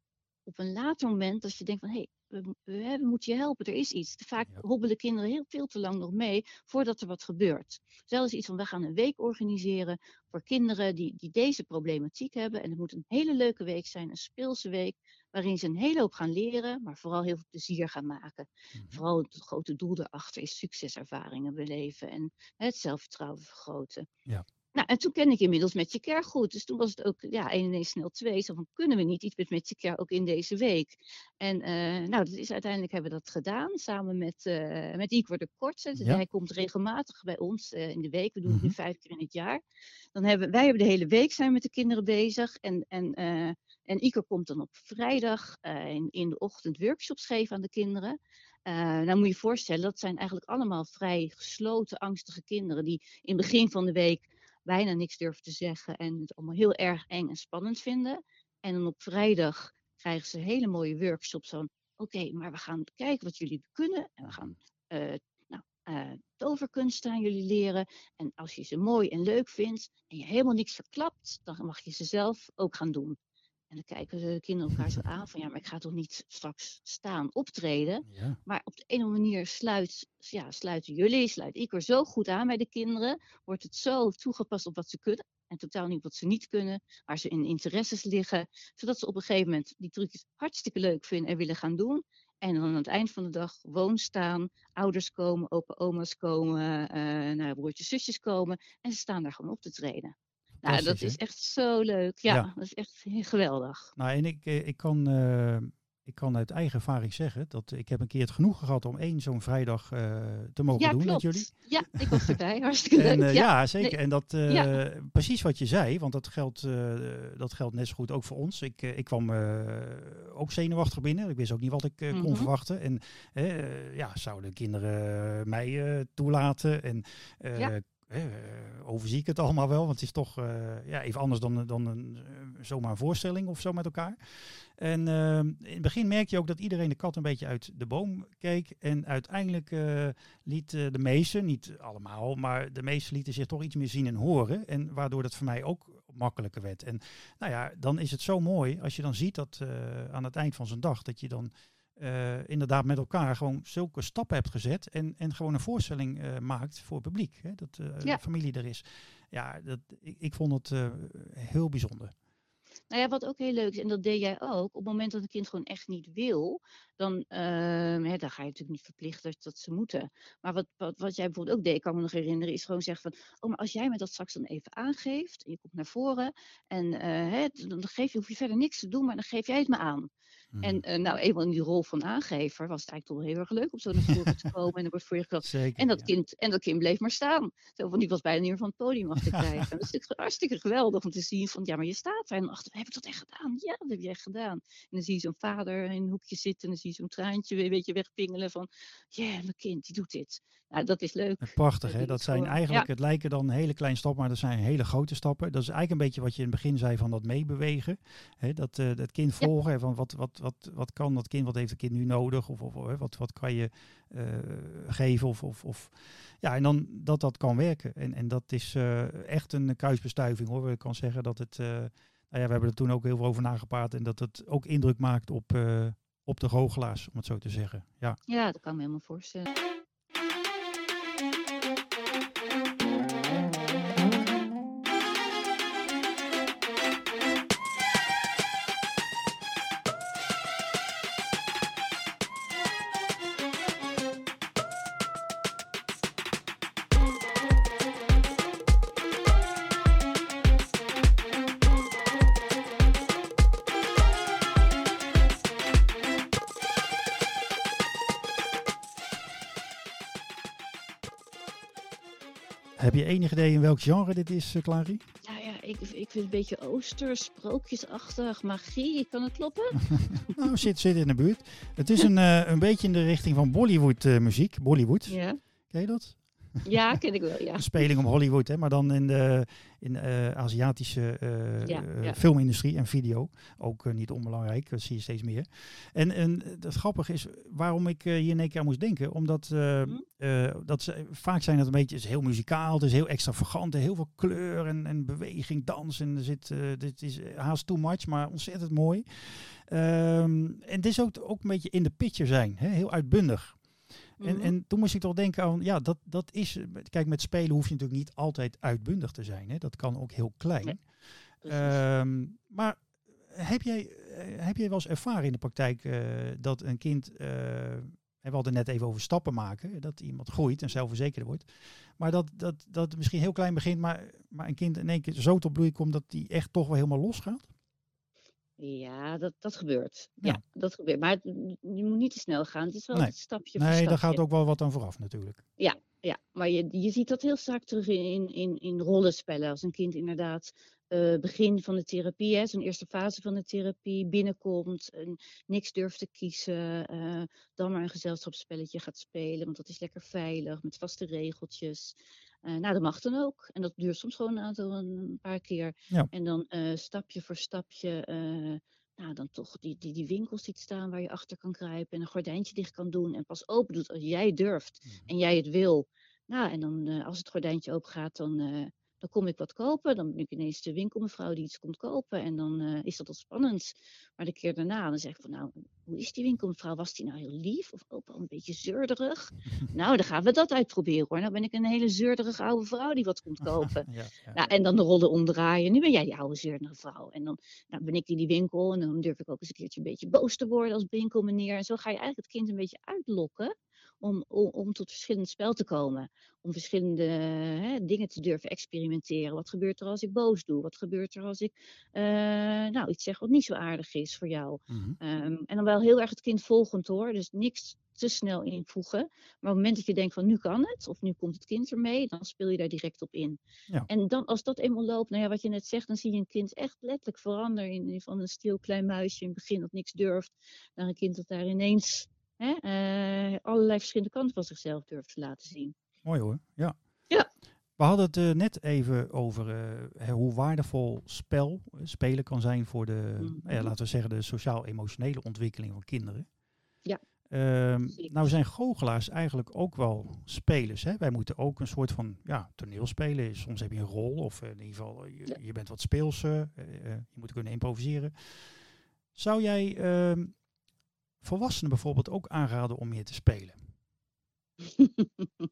op een later moment als je denkt van hé, hey, we, we, moeten je helpen, er is iets. Vaak ja. hobbelen kinderen heel veel te lang nog mee voordat er wat gebeurt. Zelfs iets van, we gaan een week organiseren voor kinderen die, die deze problematiek hebben. En het moet een hele leuke week zijn, een speelse week, waarin ze een hele hoop gaan leren, maar vooral heel veel plezier gaan maken. Mm-hmm. Vooral het grote doel daarachter is succeservaringen beleven en het zelfvertrouwen vergroten. Ja. Nou, en toen ken ik inmiddels met je care goed. Dus toen was het ook, ja, 1 en 1 snel 2. Zo van, kunnen we niet iets met met je care ook in deze week? En uh, nou, dat is, uiteindelijk hebben we dat gedaan, samen met, uh, met Igor de. Dus ja. hij komt regelmatig bij ons uh, in de week. We doen het nu vijf keer in het jaar. Dan hebben, wij hebben de hele week zijn met de kinderen bezig. En, en, en Igor komt dan op vrijdag in, in de ochtend workshops geven aan de kinderen. Uh, nou moet je je voorstellen, dat zijn eigenlijk allemaal vrij gesloten, angstige kinderen die in het begin van de week bijna niks durven te zeggen en het allemaal heel erg eng en spannend vinden. En dan op vrijdag krijgen ze hele mooie workshops van, oké, maar we gaan kijken wat jullie kunnen en we gaan uh, nou, uh, toverkunst aan jullie leren. En als je ze mooi en leuk vindt en je helemaal niks verklapt, dan mag je ze zelf ook gaan doen. En dan kijken de kinderen elkaar zo aan van ja, maar ik ga toch niet straks staan optreden. <laughs> Ja. Maar op de ene manier sluit, ja, sluiten jullie, sluit ik er zo goed aan bij de kinderen. Wordt het zo toegepast op wat ze kunnen. En totaal niet op wat ze niet kunnen, waar ze in interesses liggen. Zodat ze op een gegeven moment die trucjes hartstikke leuk vinden en willen gaan doen. En dan aan het eind van de dag gewoon staan. Ouders komen, opa, oma's komen, uh, nou, broertjes, zusjes komen. En ze staan daar gewoon op te treden. Nou, dat is echt zo leuk. Ja, ja, dat is echt geweldig. Nou, en ik, eh, ik kan uh, ik kan uit eigen ervaring zeggen dat ik heb een keer het genoegen gehad om één zo'n vrijdag uh, te mogen ja, doen klopt. met jullie. Ja, ik was <laughs> erbij. Hartstikke en, leuk. Uh, ja. ja. zeker. Nee. En dat uh, ja. precies wat je zei, want dat geldt, dat geldt net zo goed ook voor ons. Ik, ik kwam ook zenuwachtig binnen. Ik wist ook niet wat ik mm -hmm. kon verwachten. En ja, zouden kinderen mij toelaten? En ja overzie ik het allemaal wel, want het is toch uh, ja, even anders dan, dan een, zomaar een voorstelling of zo met elkaar. En in het begin merk je ook dat iedereen de kat een beetje uit de boom keek. En uiteindelijk liet de meesten, niet allemaal, maar de meesten lieten zich toch iets meer zien en horen. En waardoor dat voor mij ook makkelijker werd. En nou ja, dan is het zo mooi als je dan ziet dat aan het eind van zijn dag, dat je dan uh, inderdaad met elkaar gewoon zulke stappen hebt gezet en, en gewoon een voorstelling uh, maakt voor het publiek. Hè, dat uh, ja. familie er is. Ja, dat, ik, ik vond het heel bijzonder. Nou ja, wat ook heel leuk is, en dat deed jij ook, op het moment dat een kind gewoon echt niet wil, dan, uh, hè, dan ga je natuurlijk niet verplichten dat, dat ze moeten. Maar wat, wat, wat jij bijvoorbeeld ook deed, ik kan me nog herinneren, is gewoon zeggen van, oh, maar als jij me dat straks dan even aangeeft, en je komt naar voren, en uh, hè, dan geef je, hoef je verder niks te doen, maar dan geef jij het me aan. En uh, nou, eenmaal in die rol van aangever was het eigenlijk toch wel heel erg leuk om zo naar voren te komen en er wordt voor je. En dat, kind, en dat kind bleef maar staan. Zo, want die was bijna niet meer van het podium af te <laughs> krijgen. dat is natuurlijk hartstikke geweldig om te zien van, ja, maar je staat daar. En achter, heb ik dat echt gedaan? Ja, dat heb je echt gedaan. En dan zie je zo'n vader in een hoekje zitten en dan zie je zo'n traantje een beetje wegpingelen van, ja, yeah, mijn kind, die doet dit. Nou, dat is leuk. Prachtig, hè? Dat zijn eigenlijk, het lijken dan hele kleine stappen, maar dat zijn hele grote stappen. Dat is eigenlijk een beetje wat je in het begin zei van dat meebewegen. Hè? Dat, uh, dat kind volgen, van wat, wat, wat, wat kan dat kind, wat heeft het kind nu nodig? Of, of, wat, wat kan je uh, geven? Of, of, of, ja, en dan dat dat kan werken. En, en dat is uh, echt een kruisbestuiving hoor. Ik kan zeggen dat het, nou ja, we hebben er toen ook heel veel over nagepraat. En dat het ook indruk maakt op, op de goochelaars, om het zo te zeggen. Ja, ja dat kan me helemaal voorstellen. Enig idee in welk genre dit is, uh, Clary? Nou ja, ik, ik vind het een beetje ooster, sprookjesachtig, magie. Kan het kloppen? <laughs> nou, zit, zit in de buurt. Het is een, uh, een beetje in de richting van Bollywood uh, muziek. Bollywood. Ja. Ken je dat? <laughs> Ja, ken ik wel, ja. Een speling om Hollywood, hè, maar dan in de in, uh, Aziatische uh, ja, ja. filmindustrie en video. Ook uh, niet onbelangrijk, dat zie je steeds meer. En, en het grappige is, waarom ik hier in één keer aan moest denken, omdat mm. dat ze, vaak zijn het een beetje, is heel muzikaal, het is heel extravagant, heel veel kleur en, en beweging, dans. En er zit, dit is haast too much, maar ontzettend mooi. Um, en het is ook, ook een beetje in de picture zijn, hè, heel uitbundig. En, mhm. en toen moest ik toch denken aan, ja, dat, dat is, kijk, met spelen hoef je natuurlijk niet altijd uitbundig te zijn. Hè? Dat kan ook heel klein. um, maar heb jij, eh, heb jij wel eens ervaren in de praktijk uh, dat een kind, uh, we hadden net even over stappen maken, dat iemand groeit en zelfverzekerder wordt. Maar dat, dat, dat misschien heel klein begint, maar, maar een kind in één keer zo tot bloei komt dat die echt toch wel helemaal losgaat? Ja, dat, dat gebeurt. Ja. ja dat gebeurt. Maar het, je moet niet te snel gaan. Het is wel nee. een stapje nee, voor Nee, daar gaat ook wel wat aan vooraf natuurlijk. Ja, ja. maar je, je ziet dat heel vaak terug in, in, in rollenspellen. Als een kind inderdaad uh, begin van de therapie, zo'n eerste fase van de therapie, binnenkomt, en niks durft te kiezen, uh, dan maar een gezelschapsspelletje gaat spelen, want dat is lekker veilig, met vaste regeltjes. Uh, nou, dat mag dan ook. En dat duurt soms gewoon een aantal, een paar keer. Ja. En dan uh, stapje voor stapje, uh, nou, dan toch die, die, die winkels ziet staan waar je achter kan kruipen. En een gordijntje dicht kan doen. En pas open doet als jij durft Mhm. en jij het wil. Nou, en dan als het gordijntje open gaat, dan, dan kom ik wat kopen. Dan ben ik ineens de winkelmevrouw die iets komt kopen. En dan is dat wat spannend. Maar de keer daarna, dan zeg ik van, nou, hoe is die winkelmevrouw? Was die nou heel lief of ook wel een beetje zeurderig? <laughs> nou, dan gaan we dat uitproberen hoor. Nou ben ik een hele zeurderige oude vrouw die wat komt <laughs> kopen. ja, ja. Nou, en dan de rollen omdraaien. Nu ben jij die oude zeurderige vrouw. En dan nou, ben ik in die winkel en dan durf ik ook eens een keertje een beetje boos te worden als winkelmeneer. En zo ga je eigenlijk het kind een beetje uitlokken om, om, om tot verschillend spel te komen. Om verschillende hè, dingen te durven experimenteren. Wat gebeurt er als ik boos doe? Wat gebeurt er als ik uh, nou, iets zeg wat niet zo aardig is voor jou? Mhm. Um, en dan wel heel erg het kind volgend hoor. Dus niks te snel invoegen. Maar op het moment dat je denkt van nu kan het, of nu komt het kind ermee, dan speel je daar direct op in. Ja. En dan als dat eenmaal loopt, nou ja, wat je net zegt, dan zie je een kind echt letterlijk veranderen in van een stil klein muisje in het begin dat niks durft, naar een kind dat daar ineens hè, uh, allerlei verschillende kanten van zichzelf durft te laten zien. Mooi hoor, ja. Ja. We hadden het uh, net even over uh, hoe waardevol spel, spelen kan zijn voor de, mm -hmm. ja, laten we zeggen, de sociaal-emotionele ontwikkeling van kinderen. Ja. Um, nou zijn goochelaars eigenlijk ook wel spelers. Hè? Wij moeten ook een soort van ja, toneel spelen. Soms heb je een rol of in ieder geval je, ja. je bent wat speels. Uh, je moet kunnen improviseren. Zou jij uh, volwassenen bijvoorbeeld ook aanraden om meer te spelen? <laughs>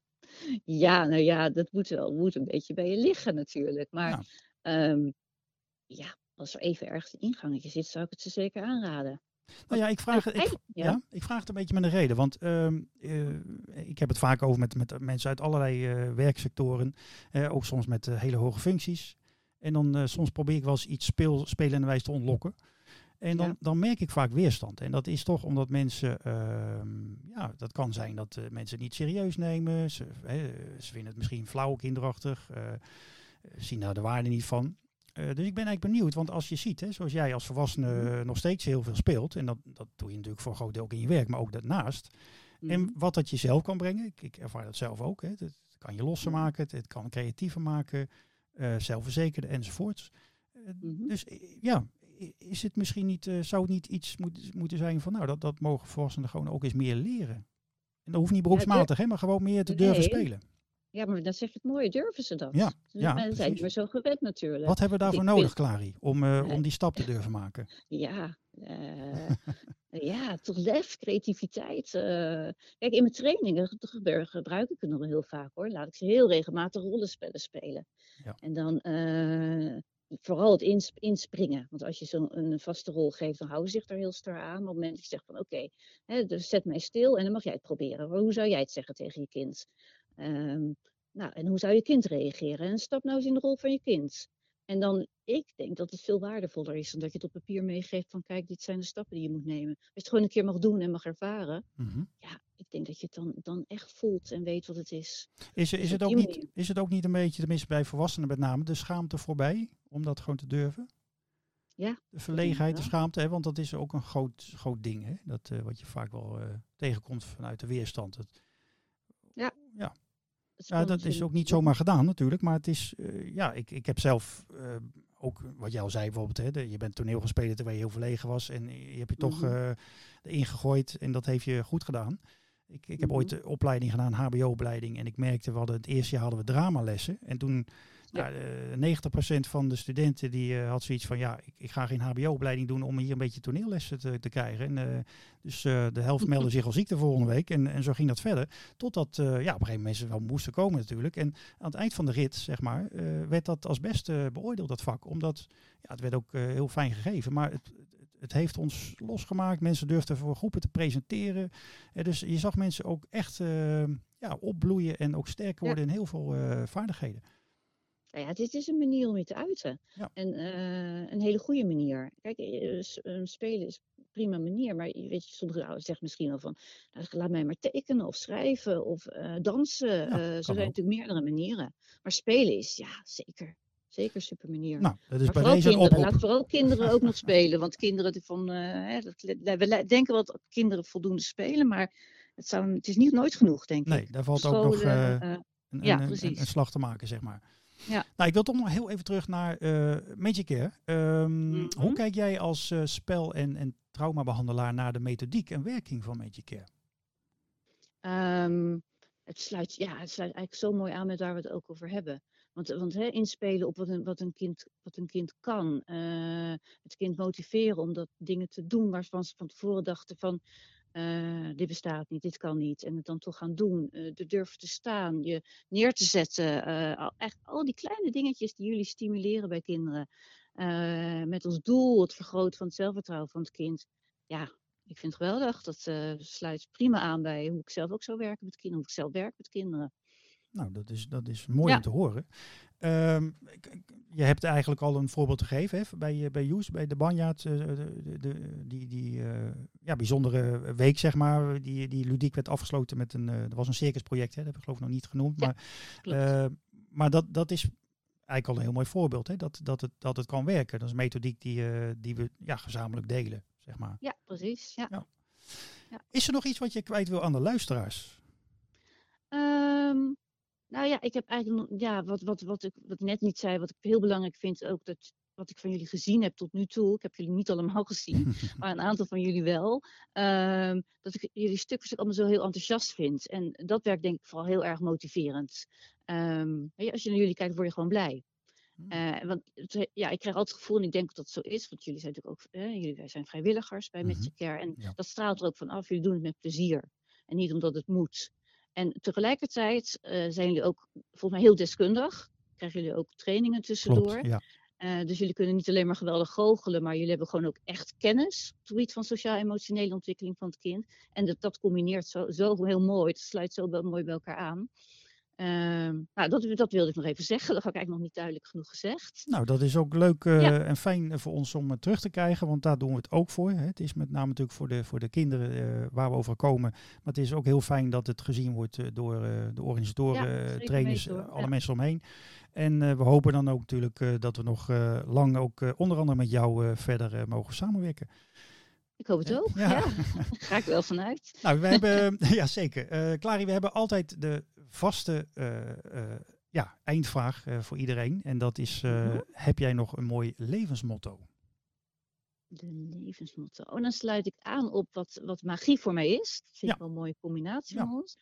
ja, nou ja, dat moet wel moet een beetje bij je liggen natuurlijk. Maar ja, um, ja als er even ergens een ingangetje zit, zou ik het ze zeker aanraden. Nou ja, ik vraag, het, ik, ja. ik vraag het een beetje met een reden. Want uh, uh, ik heb het vaak over met, met mensen uit allerlei uh, werksectoren. ook soms met hele hoge functies. En dan soms probeer ik wel eens iets speel, spelende wijs te ontlokken. En dan, dan merk ik vaak weerstand. En dat is toch omdat mensen, ehm, ja, dat kan zijn dat uh, mensen het niet serieus nemen. Ze, ze vinden het misschien flauw, kinderachtig. Uh, zien daar de waarde niet van. Dus ik ben eigenlijk benieuwd, want als je ziet, hè, zoals jij als volwassene mm. nog steeds heel veel speelt, en dat, dat doe je natuurlijk voor een groot deel ook in je werk, maar ook daarnaast. Mm. En wat dat je zelf kan brengen, ik, ik ervaar dat zelf ook, hè, het kan je losser maken, het, het kan creatiever maken, zelfverzekerder enzovoorts. Uh, mm -hmm. Dus ja, is het misschien niet, uh, zou het niet iets moet, moeten zijn van, nou, dat, dat mogen volwassenen gewoon ook eens meer leren. En dat hoeft niet beroepsmatig, hè, maar gewoon meer te durven spelen. Ja, maar dat zeg je het mooie, durven ze dat? Ja, ja mensen zijn meer zo gewend natuurlijk. Wat hebben we daarvoor ik nodig, Clary, om, uh, om die stap te <laughs> durven maken? Ja, uh, ja toch lef, creativiteit. Uh, kijk, in mijn trainingen gebruik ik het nog heel vaak hoor. Laat ik ze heel regelmatig rollenspellen spelen. Ja. En dan vooral het ins inspringen. Want als je zo'n vaste rol geeft, dan houden ze zich daar heel star aan. Maar op het moment dat je zegt van oké, okay, dus zet mij stil en dan mag jij het proberen. Hoe zou jij het zeggen tegen je kind? Um, nou, en hoe zou je kind reageren? En stap nou eens in de rol van je kind. En dan, ik denk dat het veel waardevoller is dan dat je het op papier meegeeft van kijk, dit zijn de stappen die je moet nemen. Als je het gewoon een keer mag doen en mag ervaren, mm -hmm. ja, ik denk dat je het dan, dan echt voelt en weet wat het is. Is, is, het ook niet, is het ook niet een beetje, tenminste bij volwassenen met name, de schaamte voorbij om dat gewoon te durven? Ja. De verlegenheid, de schaamte, hè? want dat is ook een groot, groot ding, hè? Dat, uh, wat je vaak wel uh, tegenkomt vanuit de weerstand. Het, ja. ja. Ja, dat is ook niet zomaar gedaan natuurlijk, maar het is, uh, ja, ik, ik heb zelf uh, ook, wat jij al zei bijvoorbeeld, hè, de, je bent toneel gespeeld terwijl je heel verlegen was en je hebt je toch uh, erin gegooid en dat heeft je goed gedaan. Ik, ik heb mm -hmm. ooit de opleiding gedaan, HBO-opleiding, en ik merkte, we hadden het eerste jaar hadden we dramalessen en toen ja. Uh, 90% van de studenten die uh, had zoiets van ja, ik, ik ga geen HBO-opleiding doen om hier een beetje toneellessen te, te krijgen. En, uh, dus de helft <laughs> meldde zich al ziek de volgende week. En, en zo ging dat verder. Totdat ja, op een gegeven moment mensen wel moesten komen natuurlijk. En aan het eind van de rit, zeg maar, werd dat als beste beoordeeld, dat vak. Omdat ja, het werd ook heel fijn gegeven. Maar het, het heeft ons losgemaakt. Mensen durfden voor groepen te presenteren. dus je zag mensen ook echt ja, opbloeien en ook sterker worden ja. in heel veel vaardigheden. Nou ja, dit is een manier om je te uiten. Ja. En uh, een hele goede manier. Kijk, uh, spelen is een prima manier. Maar weet je, sommige ouders zeggen misschien wel van... Nou, laat mij maar tekenen of schrijven of uh, dansen. Ja, er zijn natuurlijk meerdere manieren. Maar spelen is, ja, zeker. Zeker super manier. Nou, dat is maar bij vooral deze kinderen, laat vooral kinderen ook nog <laughs> spelen. Want kinderen van... Hè, we denken wel dat kinderen voldoende spelen. Maar het, zou, het is niet nooit genoeg, denk ik. Nee, daar valt Scholen, ook nog een, ja, een, een, een slag te maken, zeg maar. Ja. Nou, ik wil toch nog heel even terug naar uh, Magic Care. Um, mm -hmm. Hoe kijk jij als uh, spel- en, en traumabehandelaar naar de methodiek en werking van Magic Care? Um, het, sluit, ja, het sluit eigenlijk zo mooi aan met waar we het ook over hebben. Want, want hè, inspelen op wat een, wat, een kind, wat een kind kan. Uh, het kind motiveren om dat dingen te doen waarvan ze van tevoren dachten van... Uh, dit bestaat niet, dit kan niet. En het dan toch gaan doen. Er durven te staan, je neer te zetten. Al, echt al die kleine dingetjes die jullie stimuleren bij kinderen. met als doel het vergroten van het zelfvertrouwen van het kind. Ja, ik vind het geweldig. Dat sluit prima aan bij hoe ik zelf ook zou werken met kinderen. Hoe ik zelf werk met kinderen. Nou, dat is, dat is mooi ja. om te horen. Um, je hebt eigenlijk al een voorbeeld gegeven hè, bij, bij Joes, bij de Banjaard, uh, de, de, die, die uh, ja, bijzondere week, zeg maar, die, die ludiek werd afgesloten met een, uh, er was een circusproject, hè, dat heb ik geloof ik nog niet genoemd, ja, maar, maar dat, dat is eigenlijk al een heel mooi voorbeeld, hè, dat, dat, het, dat het kan werken. Dat is een methodiek die, die we ja, gezamenlijk delen, zeg maar. Ja, precies. Ja. ja. Ja. Is er nog iets wat je kwijt wil aan de luisteraars? Um, nou ja, ik heb eigenlijk ja, wat, wat, wat, ik, wat ik net niet zei, wat ik heel belangrijk vind, ook dat wat ik van jullie gezien heb tot nu toe. Ik heb jullie niet allemaal gezien, <laughs> maar een aantal van jullie wel. Um, dat ik jullie stuk voor stuk allemaal zo heel enthousiast vind. En dat werkt denk ik vooral heel erg motiverend. Um, als je naar jullie kijkt, word je gewoon blij. Uh, want ja, ik krijg altijd het gevoel, en ik denk dat dat zo is, want jullie zijn natuurlijk ook eh, jullie zijn vrijwilligers bij mm -hmm. Care. En ja. dat straalt er ook van af, jullie doen het met plezier. En niet omdat het moet. En tegelijkertijd uh, zijn jullie ook volgens mij heel deskundig. Krijgen jullie ook trainingen tussendoor. Klopt, ja. uh, dus jullie kunnen niet alleen maar geweldig goochelen, maar jullie hebben gewoon ook echt kennis op het gebied van sociaal-emotionele ontwikkeling van het kind. En dat, dat combineert zo, zo heel mooi, het sluit zo mooi bij elkaar aan. Ehm, nou, dat, dat wilde ik nog even zeggen. Dat had ik eigenlijk nog niet duidelijk genoeg gezegd. Nou, dat is ook leuk uh, en fijn voor ons om terug te krijgen, want daar doen we het ook voor. Hè. Het is met name natuurlijk voor de, voor de kinderen uh, waar we over komen. Maar het is ook heel fijn dat het gezien wordt uh, door de organisatoren, ja, trainers, alle ja. mensen omheen. En we hopen dan ook natuurlijk dat we nog lang ook onder andere met jou verder mogen samenwerken. Ik hoop het ook. Ja. ja. <laughs> Ga ik wel vanuit. Nou, we hebben, <laughs> ja zeker. Uh, Clary, we hebben altijd de vaste uh, uh, ja, eindvraag voor iedereen. En dat is, -huh. heb jij nog een mooi levensmotto? De levensmotto. Oh, dan sluit ik aan op wat, wat magie voor mij is. Dat vind ja. ik wel een mooie combinatie ja. van ons.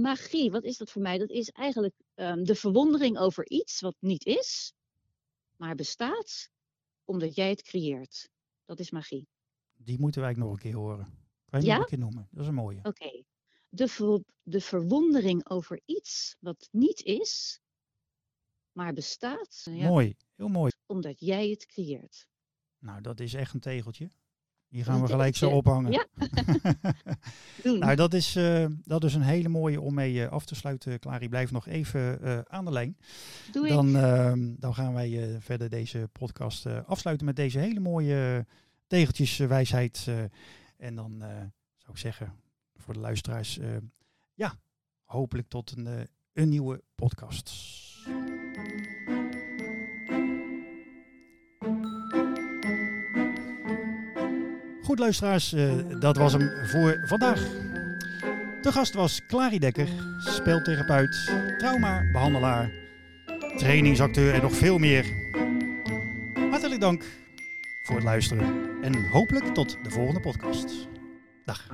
magie, wat is dat voor mij? Dat is eigenlijk um, de verwondering over iets wat niet is, maar bestaat, omdat jij het creëert. Dat is magie. Die moeten wij nog een keer horen. Kan je ja? nog een keer noemen? Dat is een mooie. Oké. Okay. De, ver, de verwondering over iets wat niet is, maar bestaat. Ja, mooi, heel mooi. Omdat jij het creëert. Nou, dat is echt een tegeltje. Die gaan we gelijk zo ophangen. Ja. <laughs> nou, dat is, uh, dat is een hele mooie om mee uh, af te sluiten. Clary, blijf nog even uh, aan de lijn. Doe dan, dan gaan wij verder deze podcast afsluiten met deze hele mooie tegeltjeswijsheid. En dan zou ik zeggen, voor de luisteraars, uh, ja, hopelijk tot een, een nieuwe podcast. Goed luisteraars, dat was hem voor vandaag. De gast was Clary Dekker, speeltherapeut, traumabehandelaar, trainingsacteur en nog veel meer. Hartelijk dank voor het luisteren. En hopelijk tot de volgende podcast. Dag.